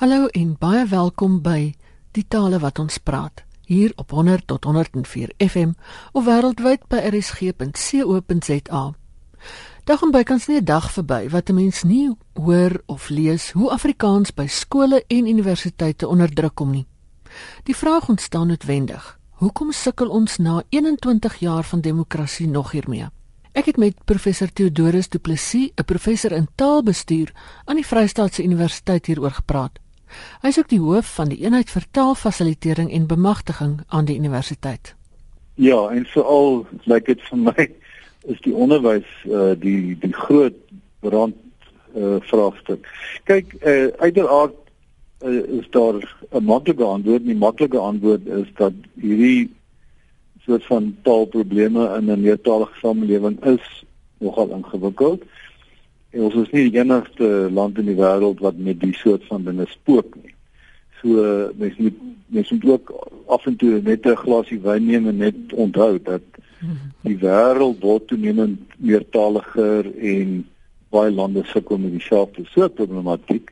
Hallo en baie welkom by Die tale wat ons praat hier op 100 tot 104 FM of wêreldwyd by rsg.co.za. Dag en bykans nie 'n dag verby wat 'n mens nie hoor of lees hoe Afrikaans by skole en universiteite onder druk kom nie. Die vraag ontstaan noodwendig: Hoekom sukkel ons na 21 jaar van demokrasie nog hiermee? Ek het met professor Theodorus Du Plessis, 'n professor in taalbestuur aan die Vrystaatse Universiteit hieroor gepraat. Hy is ook die hoof van die eenheid vir taalfasilitering en bemagtiging aan die universiteit. Ja, en veral lyk dit vir my is die onderwys uh die die groot brand uh vraagstuk. Kyk, uh uiteraard uh, is daar 'n maklike antwoord, die maklike antwoord is dat hierdie soort van taalprobleme in 'n meertalige samelewing is nogal ingewikkeld. En ons is nie die enigste land in die wêreld wat met die soort van dinge spook nie. So mens moet mens moet ook af en toe net 'n glasie wyn neem en net onthou dat die wêreld word toenemend meertaliger en baie lande sukkel met dieselfde soort problematiek.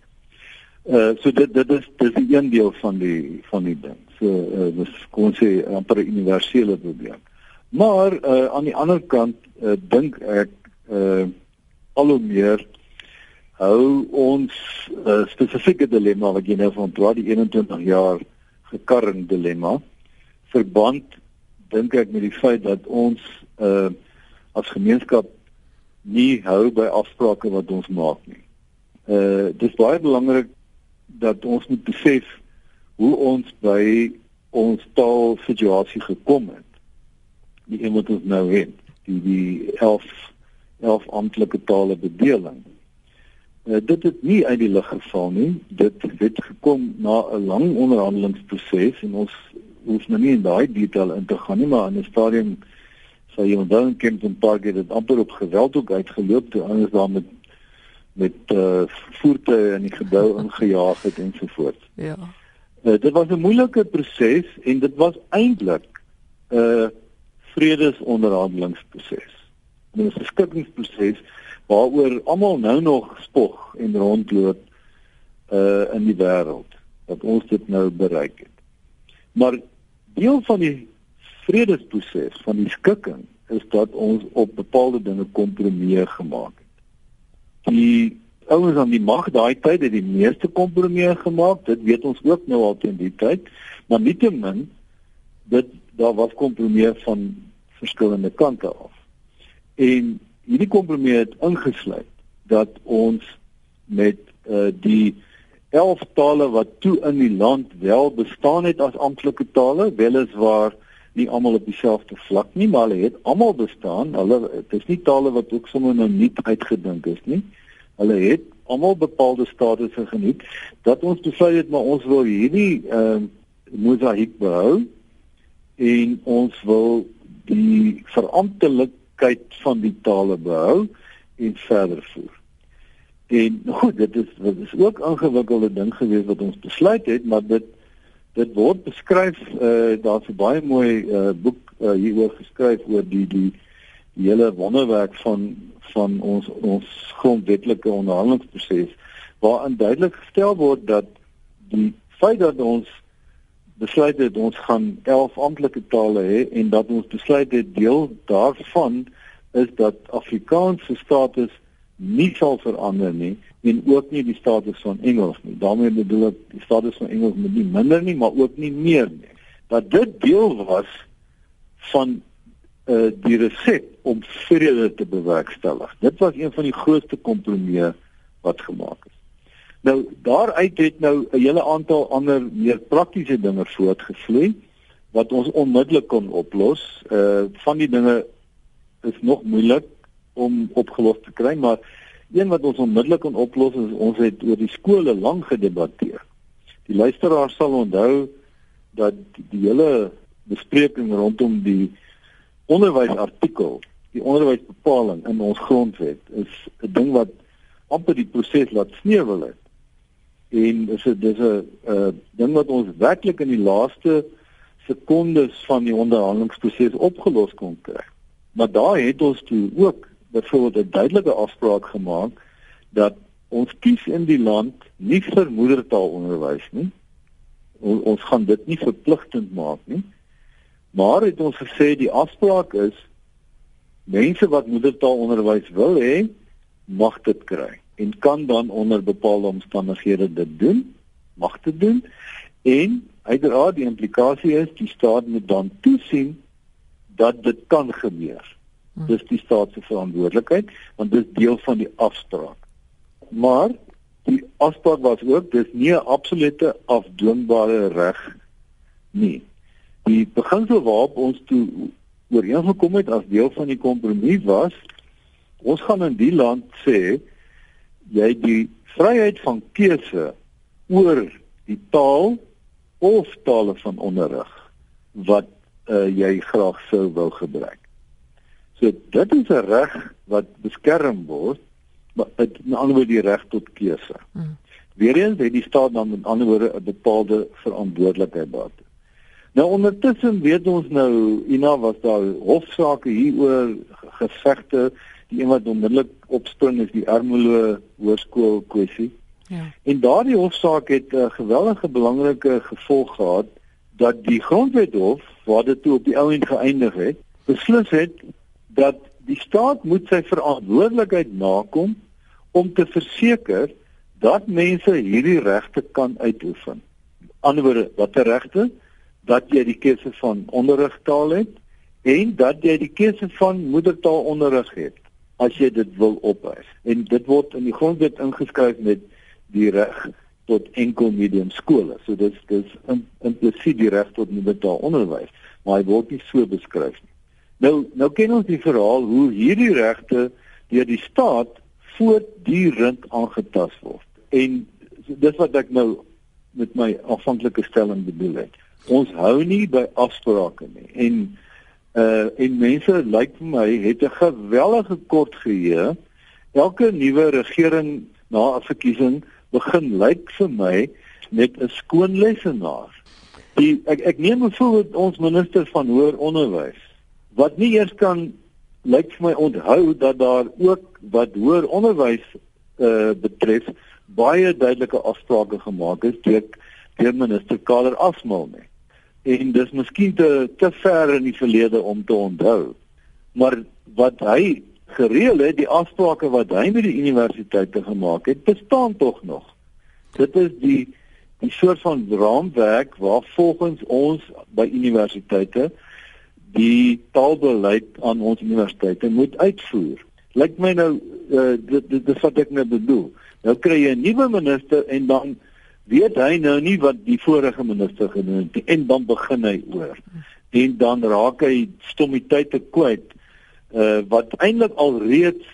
Uh so dit dit is dis 'n een deel van die van die ding. So uh dis kon sê amper 'n universele probleem. Maar uh aan die ander kant uh dink ek uh al hoe meer hou ons uh, spesifieke dilemma wat jy nou van praat die 21 jaar gekarring dilemma verband dink ek met die feit dat ons uh as gemeenskap nie hou by afsprake wat ons maak nie. Uh dis baie belangrik dat ons moet besef hoe ons by ons taal situasie gekom het. Die een wat ons nou het, die die 11 elf amptelike tale bedeling. Uh, dit het nie uit die lug geval nie. Dit het gekom na 'n lang onderhandelingsproses en ons hoef nou nie in daai detail in te gaan nie, maar in 'n stadium sou jy onthou in Kempton Park het dit amper op geweld ook uitgeloop toe anders daar met met uh, voertuie in die gebou ingejaag het en so voort. Ja. Uh, dit was 'n moeilike proses en dit was eintlik 'n uh, vredesonderhandelingsproses. 'n beskikkingsproses waaroor almal nou nog spog en rondloop uh in die wêreld dat ons dit nou bereik het. Maar deel van die vredesproses van die skikking is dat ons op bepaalde dinge kompromieë gemaak het. Die ouens aan die mag daai tyd het die meeste kompromieë gemaak, dit weet ons ook nou al teen die tyd, maar nietemin dit daar was kompromieë van verskillende kante af. En hierdie kompromie het ingesluit dat ons met uh, die 11 tale wat toe in die land wel bestaan het as amptelike tale, weliswaar nie almal op dieselfde vlak nie, maar hulle het almal bestaan. Hulle dit is nie tale wat ook sommer nou nie uitgedink is nie. Hulle het almal bepaalde statusse geniet dat ons besluit het maar ons wil hierdie ehm uh, mosaïek behou en ons wil die veramptelik identiteit van die tale behou en verder voer. En goed, dit is dit is ook 'n ingewikkelde ding gewees wat ons besluit het, maar dit dit word beskryf uh daar's 'n baie mooi uh boek uh, hieroor geskryf oor die die die hele wonderwerk van van ons ons grondwetlike onderhandelingsproses waarin duidelik gestel word dat die feit dat ons besluit het ons gaan 11 amptelike tale hê en dat ons besluit het deel daarvan is dat Afrikaans se status nie sal verander nie en ook nie die status van Engels nie. daarmee bedoel ek die status van Engels moet nie minder nie, maar ook nie meer nie. Dat dit deel was van uh die reset om vrede te bewerkstellig. Dit was een van die grootste kompromieë wat gemaak is. Nou daaruit het nou 'n hele aantal ander meer praktiese dinge voortgevloei wat ons onmiddellik kon oplos. Uh van die dinge is nog moeilik om opgelos te kry, maar een wat ons onmiddellik kon oplos is ons het oor die skole lank gedebatteer. Die luisteraars sal onthou dat die hele bespreking rondom die onderwysartikel, die onderwysbepaling in ons grondwet is 'n ding wat amper die proses laat sneeuwel het en dis 'n dis 'n uh, ding wat ons werklik in die laaste sekondes van die onderhandelingsproses opgelos kon kry. Maar daar het ons toe ook byvoorbeeld 'n duidelike afspraak gemaak dat ons kies in die land nie vir moedertaalonderwys nie. O, ons gaan dit nie verpligtend maak nie. Maar het ons gesê die afspraak is mense wat moedertaalonderwys wil hê, mag dit kry en kan dan onder bepaalde omstandighede dit doen, mag dit doen en uiteraard die implikasie is die staat moet dan toesien dat dit kan gebeur. Hm. Dis die staat se verantwoordelikheid want dit is deel van die afspraak. Maar die afspraak was ook dis nie 'n absolute afdwingbare reg nie. Die beginsel waarop ons toe ooreengekom het as deel van die kompromie was ons gaan in die land sê jy die vryheid van keuse oor die taal of tale van onderrig wat uh, jy graag sou wil gebruik. So dit is 'n reg wat beskerm word, maar dit in ander woorde die reg tot keuse. Hmm. Weereens het die staat dan met ander woorde 'n bepaalde verantwoordelikheid daartoe. Nou ondertussen weet ons nou, Ina was daar hofsaake hieroor gevegte die een wat onmiddellik opspring is die Ermelo Hoërskool kwessie. Ja. En daardie hofsaak het 'n uh, geweldige belangrike gevolg gehad dat die grondwethof waar dit toe op die ou end geëindig het, beslis het dat die staat moet sy verantwoordelikheid nakom om te verseker dat mense hierdie regte kan uitoefen. Anderswoorde, watter regte? Dat jy die keuse van onderrigtaal het en dat jy die keuse van moedertaalonderrig het as jy dit wil ophef. En dit word in die grondwet ingeskryf met die reg tot enkel medium skole. So dis dis implisiet die reg tot moedertaalonderwys, maar hy word nie so beskryf nie. Nou nou ken ons die verhaal hoe hierdie regte deur die staat voortdurend aangetast word. En dis wat ek nou met my aanvanklike stelling bedoel het. Ons hou nie by afsprake nie. En uh en mense lyk vir my het 'n gewellige kort geheue. Elke nuwe regering na 'n verkiesing begin lyk vir my met 'n skoon lesenaar. Die ek ek neem byvoorbeeld ons minister van hoër onderwys wat nie eers kan lyk vir my onthou dat daar ook wat hoër onderwys uh betref baie duidelike afsprake gemaak is deur deur minister Kader Asmal nie en dis miskien te te ver in die verlede om te onthou. Maar wat hy gereël het, die afsprake wat hy met die universiteite gemaak het, bestaan tog nog. Dit is die die soort van raamwerk waar volgens ons by universiteite die taalbeleid aan ons universiteite moet uitvoer. Lyk my nou uh, dit dit wat ek nou bedoel. Nou kry jy 'n nuwe minister en dan weet hy nou nie wat die vorige minister gedoen het en dan begin hy oor. En dan raak hy stommiteite kwyt uh wat eintlik al reeds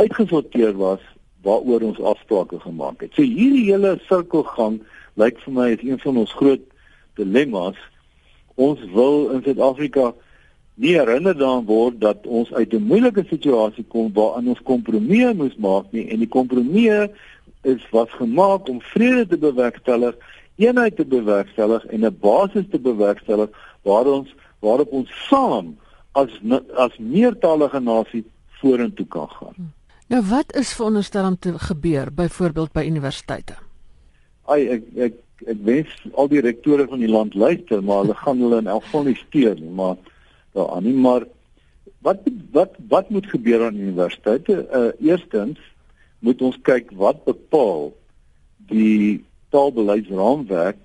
uitgesorteer was waaroor ons afsprake gemaak het. So hierdie hele sirkelgang lyk vir my is een van ons groot dilemma's. Ons wil in Suid-Afrika nie herinner daaraan word dat ons uit 'n moeilike situasie kom waarin ons kompromieë moes maak nie en die kompromieë is was gemaak om vrede te bewerkstellig, eenheid te bewerkstellig en 'n basis te bewerkstellig waar ons waarop ons saam as as meertalige nasie vorentoe kan gaan. Nou wat is veronderstel om te gebeur byvoorbeeld by universiteite? Ai ek ek ek wens al die rektore van die land luister, maar hulle gaan hulle in elk geval nie steun nie, maar daaraan nie maar wat wat wat moet gebeur aan universiteite? Uh eerstens moet ons kyk wat bepaal die taalbeleidsraamwerk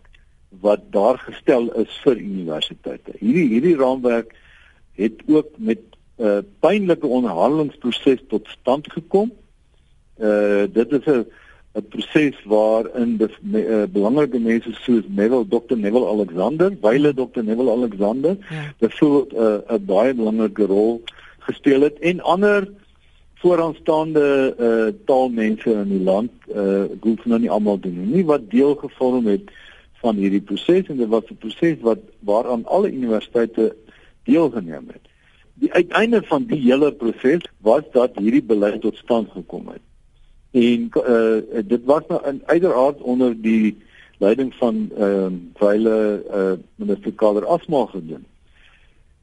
wat daar gestel is vir universiteite. Hierdie hierdie raamwerk het ook met 'n uh, pynlike onderhandelingsproses tot stand gekom. Uh dit is 'n 'n proses waarin die uh, belangrike mense soos Neville Dr Neville Alexander, wyle Dr Neville Alexander, ja. bevoel 'n uh, 'n baie belangrike rol gespeel het en ander vooraanstaande uh taalmense in die land uh ek hoef nou nie almal doen nie wat deel gevorm het van hierdie proses en dit was 'n proses wat waaraan alle universiteite deelgeneem het. Die uiteinde van die hele proses was dat hierdie beleid tot stand gekom het. En uh dit was nou in uiteraard onder die leiding van ehm uh, wyle uh minister Kader Asma gedoen.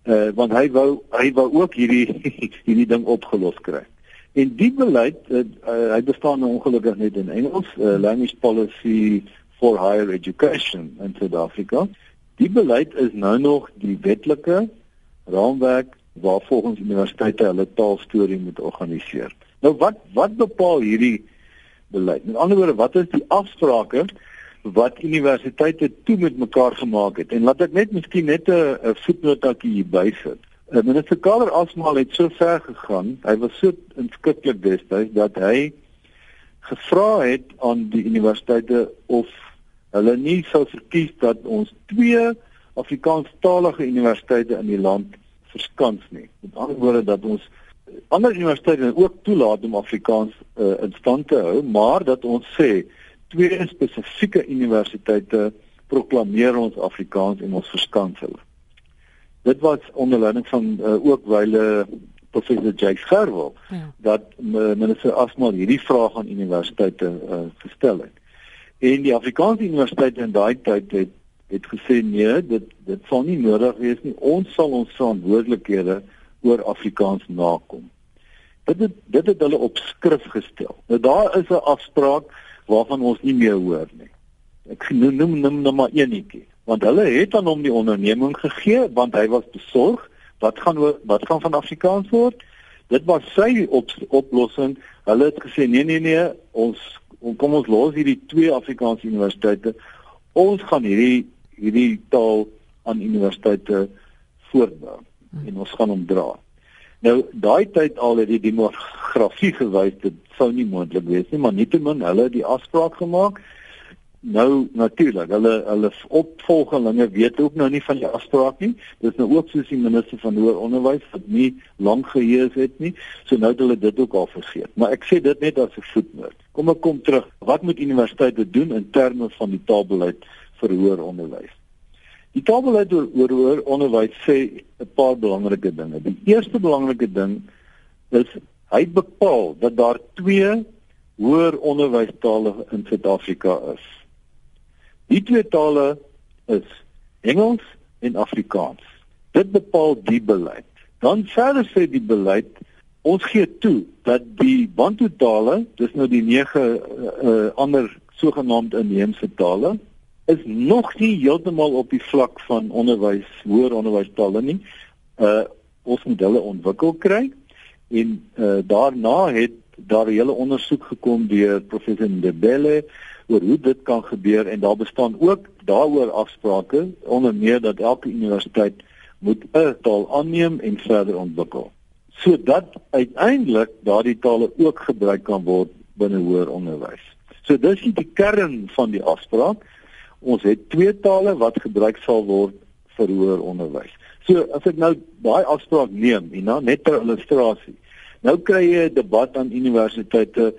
Uh want hy wou hy wou ook hierdie hierdie ding opgelos kry. En die beleid uh, uh, hy bestaan nou ongelukkig net in Engels, uh, Language Policy for Higher Education in Suid-Afrika. Die beleid is nou nog die wetlike raamwerk waar volgens universiteite hulle taalstorie moet organiseer. Nou wat wat bepaal hierdie beleid? Met ander woorde, wat is die afsprake wat universiteite toe met mekaar gemaak het? En laat ek net miskien net 'n voetnotaatjie hier bysit. Uh, minister Kader Asmal het so ver gegaan. Hy was so inskikkelik destyds dat hy gevra het aan die universiteite of hulle nie sou verkies dat ons twee Afrikaanstalige universiteite in die land verskans nie. Met ander woorde dat ons ander universiteite ook toelaat om Afrikaans uh, in stand te hou, maar dat ons sê twee spesifieke universiteite proklameer ons Afrikaans en ons verskans hulle dit was onder leiding van uh, ook wyle professor Jake Gerwel ja. dat minister Asmal hierdie vraag aan universiteite uh, gestel het. En die Afrikaanse universiteite in daai tyd het het gesê nee, dit dit sal nie nodig wees nie. Ons sal ons verantwoordelikhede oor Afrikaans nakom. Dit het, dit het hulle op skrif gestel. Nou daar is 'n afspraak waarvan ons nie meer hoor nie. Ek noem noem noem nou maar eenetjie want hulle het aan hom die onderneming gegee want hy was besorg wat gaan wat gaan van Afrikaans word. Dit was sy op, oplossing. Hulle het gesê nee nee nee ons kom ons los hierdie twee Afrikaanse universiteite. Ons gaan hierdie hierdie taal aan universiteite voortbou en ons gaan hom dra. Nou daai tyd al het die demografie gewys dit sou nie moontlik wees nie maar nietemin hulle het die afspraak gemaak nou natuurlik hulle hulle opvolgelinge weet ook nou nie van die afspraak nie. Dis nou ook soos die minister van hoër onderwys wat nie lank geheers het nie. So nou het hulle dit ook al vergeet. Maar ek sê dit net as 'n voetnoot. Kom ek kom terug. Wat moet universiteite doen in terme van die taalbeleid vir hoër onderwys die taalbeleid oor, oor hoër onderwys sê 'n paar belangrike dinge. Die eerste belangrike ding is hy bepaal dat daar twee hoër onderwystale in Suid-Afrika is Die twee tale is Engels en Afrikaans. Dit bepaal die beleid. Dan verder sê die beleid ons gee toe dat die Bantu tale, dis nou die nege uh, ander sogenaamde inheemse tale, is nog nie heeltemal op die vlak van onderwys, hoër onderwystale nie. Uh ons moet hulle ontwikkel kry en uh daarna het daar 'n hele ondersoek gekom deur professor Ndebele oor hoe dit kan gebeur en daar bestaan ook daaroor afsprake onder meer dat elke universiteit moet 'n taal aanneem en verder ontwikkel sodat uiteindelik daardie tale ook gebruik kan word binne hoër onderwys. So dis die kern van die afspraak. Ons het twee tale wat gebruik sal word vir hoër onderwys. So as ek nou daai afspraak neem, Ina, net ter illustrasie. Nou kry jy 'n debat aan universiteite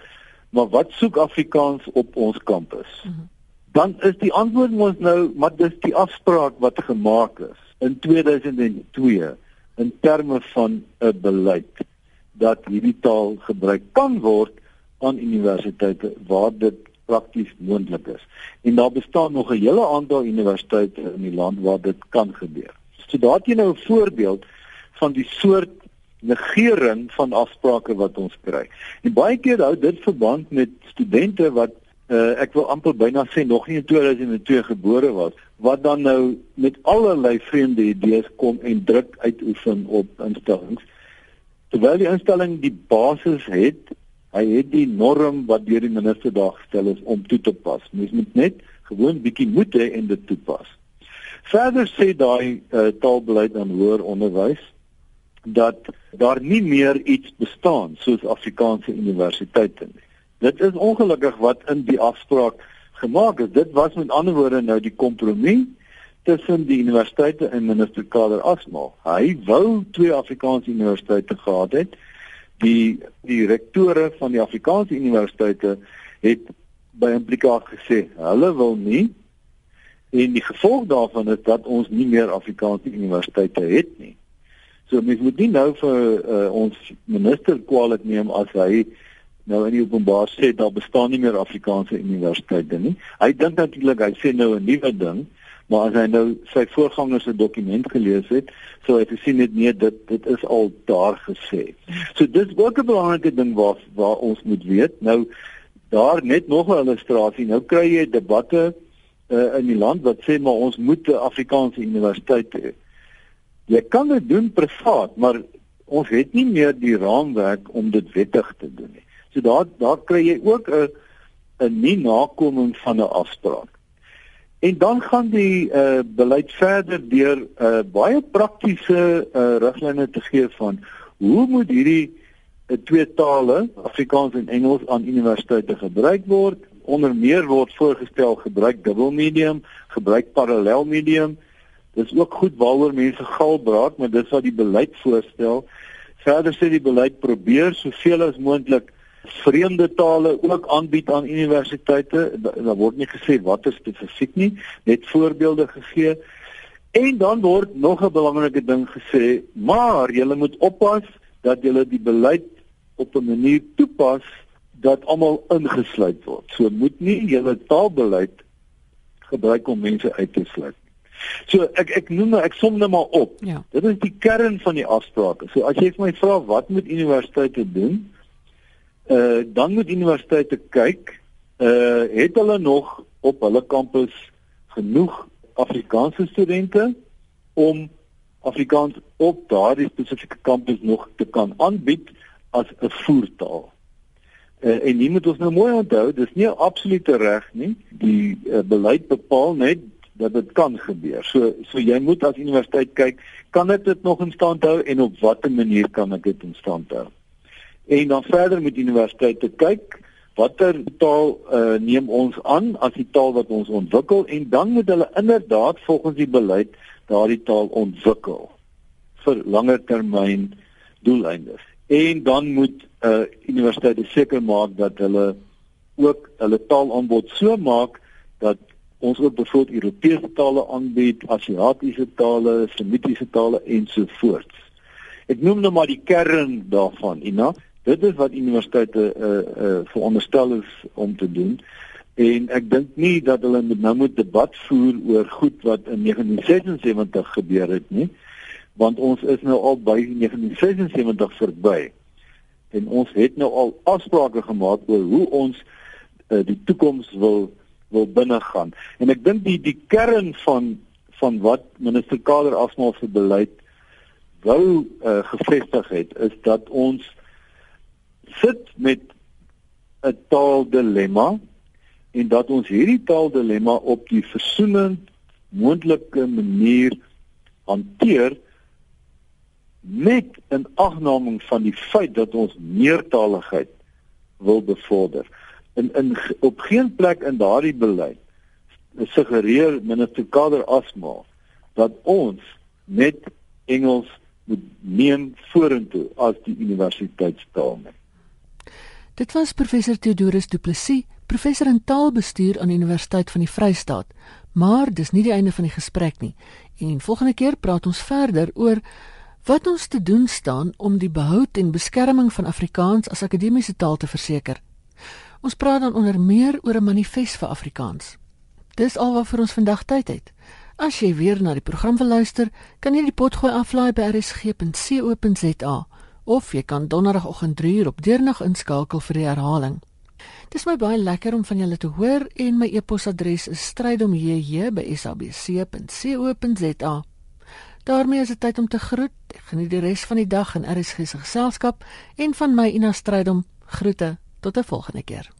maar wat soek Afrikaans op ons kampus? Mm -hmm. Dan is die antwoord mos nou, maar dis die afspraak wat gemaak is in 2002 in terme van 'n beleid dat hierdie taal gebruik kan word aan universiteite waar dit prakties moontlik is. En daar bestaan nog 'n hele aantal universiteite in die land waar dit kan gebeur. So daar't jy nou 'n voorbeeld van die soort negering van afsprake wat ons kry. En baie keer hou dit verband met studente wat uh, ek wil amper byna sê nog nie in 2002 gebore was wat dan nou met allerlei vreemde idees kom en druk uitoefen op instellings. Terwyl die instelling die basis het hy het die norm wat deur die minister daar gestel is om toe te pas. Mens moet net gewoon bietjie moed hê en dit toepas. Verder sê daai uh, taalbeleid aan hoër onderwys dat daar nie meer iets bestaan soos Afrikaanse universiteite nie. Dit is ongelukkig wat in die afspraak gemaak is. Dit was met ander woorde nou die kompromie tussen die universiteite en minister Kader Asmal. Hy wou twee Afrikaanse universiteite gehad het. Die die rektore van die Afrikaanse universiteite het by implikaat gesê hulle wil nie en die gevolg daarvan is dat ons nie meer Afrikaanse universiteite het nie. So mens moet nie nou vir uh, ons minister kwaliteit neem as hy nou in die openbaar sê daar bestaan nie meer Afrikaanse universiteite nie. Hy dink natuurlik hy sê nou 'n nuwe ding, Maar as hy nou sy voorgangers se dokument gelees het, sou hy gesien het nee, dit dit is al daar gesê. So dis ook 'n belangrike ding waar waar ons moet weet. Nou daar net nog 'n illustrasie. Nou kry jy debatte uh, in die land wat sê maar ons moet 'n Afrikaanse universiteit hê. Jy kan dit doen privaat, maar ons het nie meer die raamwerk om dit wettig te doen nie. So daar daar kry jy ook 'n 'n nie nakoming van 'n afspraak. En dan gaan die uh, beleid verder deur uh, baie praktiese uh, riglyne te gee van hoe moet hierdie uh, twee tale, Afrikaans en Engels aan universiteite gebruik word. Onder meer word voorgestel gebruik dubbelmedium, gebruik parallelmedium. Dis ook goed waaroor mense gal braak, maar dis wat die beleid voorstel. Verder sê die beleid probeer soveel as moontlik vreemde tale ook aanbied aan universiteite. Daar word nie gesê watter spesifiek nie, net voorbeelde gegee. En dan word nog 'n belangrike ding gesê, maar jy moet oppas dat jy die beleid op 'n manier toepas dat almal ingesluit word. So moet nie jy taalbeleid gebruik om mense uit te sluit. So ek ek noem nou ek som net maar op. Ja. Dit is die kern van die afsprake. So as jy vir my vra wat moet universiteite doen? uh dan moet universiteite kyk uh het hulle nog op hulle kampus genoeg Afrikaanse studente om Afrikaans op daardie spesifieke kampus nog te kan aanbied as 'n voertaal. Uh, en nie moet ons nou mooi onthou, dis nie 'n absolute reg nie. Die uh, beleid bepaal net dat dit kan gebeur. So so jy moet as universiteit kyk, kan ek dit nog in stand hou en op watter manier kan ek dit in stand hou? En dan verder met universiteite kyk watter taal uh, neem ons aan as die taal wat ons ontwikkel en dan moet hulle inderdaad volgens die beleid daardie taal ontwikkel vir langer termyn doeleindes. En dan moet uh, universiteite seker maak dat hulle ook hulle taalaanbod so maak dat ons ook byvoorbeeld Europese tale aanbied, Asiatiese tale, Semitiese tale ensovoorts. Ek noem nou maar die kern daarvan, Ina. Dit is wat universiteite uh uh veronderstel is om te doen. En ek dink nie dat hulle nou moet debat voer oor goed wat in 1976 gebeur het nie, want ons is nou al by 1976 verby. En ons het nou al afsprake gemaak oor hoe ons uh, die toekoms wil wil binnegaan. En ek dink die die kern van van wat minister Kader afsmaak vir beleid wou uh, gevestig het is dat ons sit met 'n taaldilemma en dat ons hierdie taaldilemma op die versoenend moontlike manier hanteer met 'n agnoming van die feit dat ons meertaligheid wil bevorder. In in op geen plek in daardie beleid suggereer minister Kader Asma dat ons net Engels moet neem vorentoe as die universiteitstaal nie. Dit was professor Theodorus Du Plessis, professor in taalbestuur aan die Universiteit van die Vrystaat. Maar dis nie die einde van die gesprek nie. En volgende keer praat ons verder oor wat ons te doen staan om die behoud en beskerming van Afrikaans as akademiese taal te verseker. Ons praat dan onder meer oor 'n manifest vir Afrikaans. Dis al wat vir ons vandag tyd het. As jy weer na die program wil luister, kan jy die potgooi aflaai by rsg.co.za of jy kan donderdagoggend 3uur op deurnag inskakel vir die herhaling. Dit is my baie lekker om van julle te hoor en my e-posadres is strydomjj@sabc.co.za. daarmee is dit tyd om te groet. Geniet die res van die dag in RSG se geselskap en van my Ina Strydom groete tot 'n volgende keer.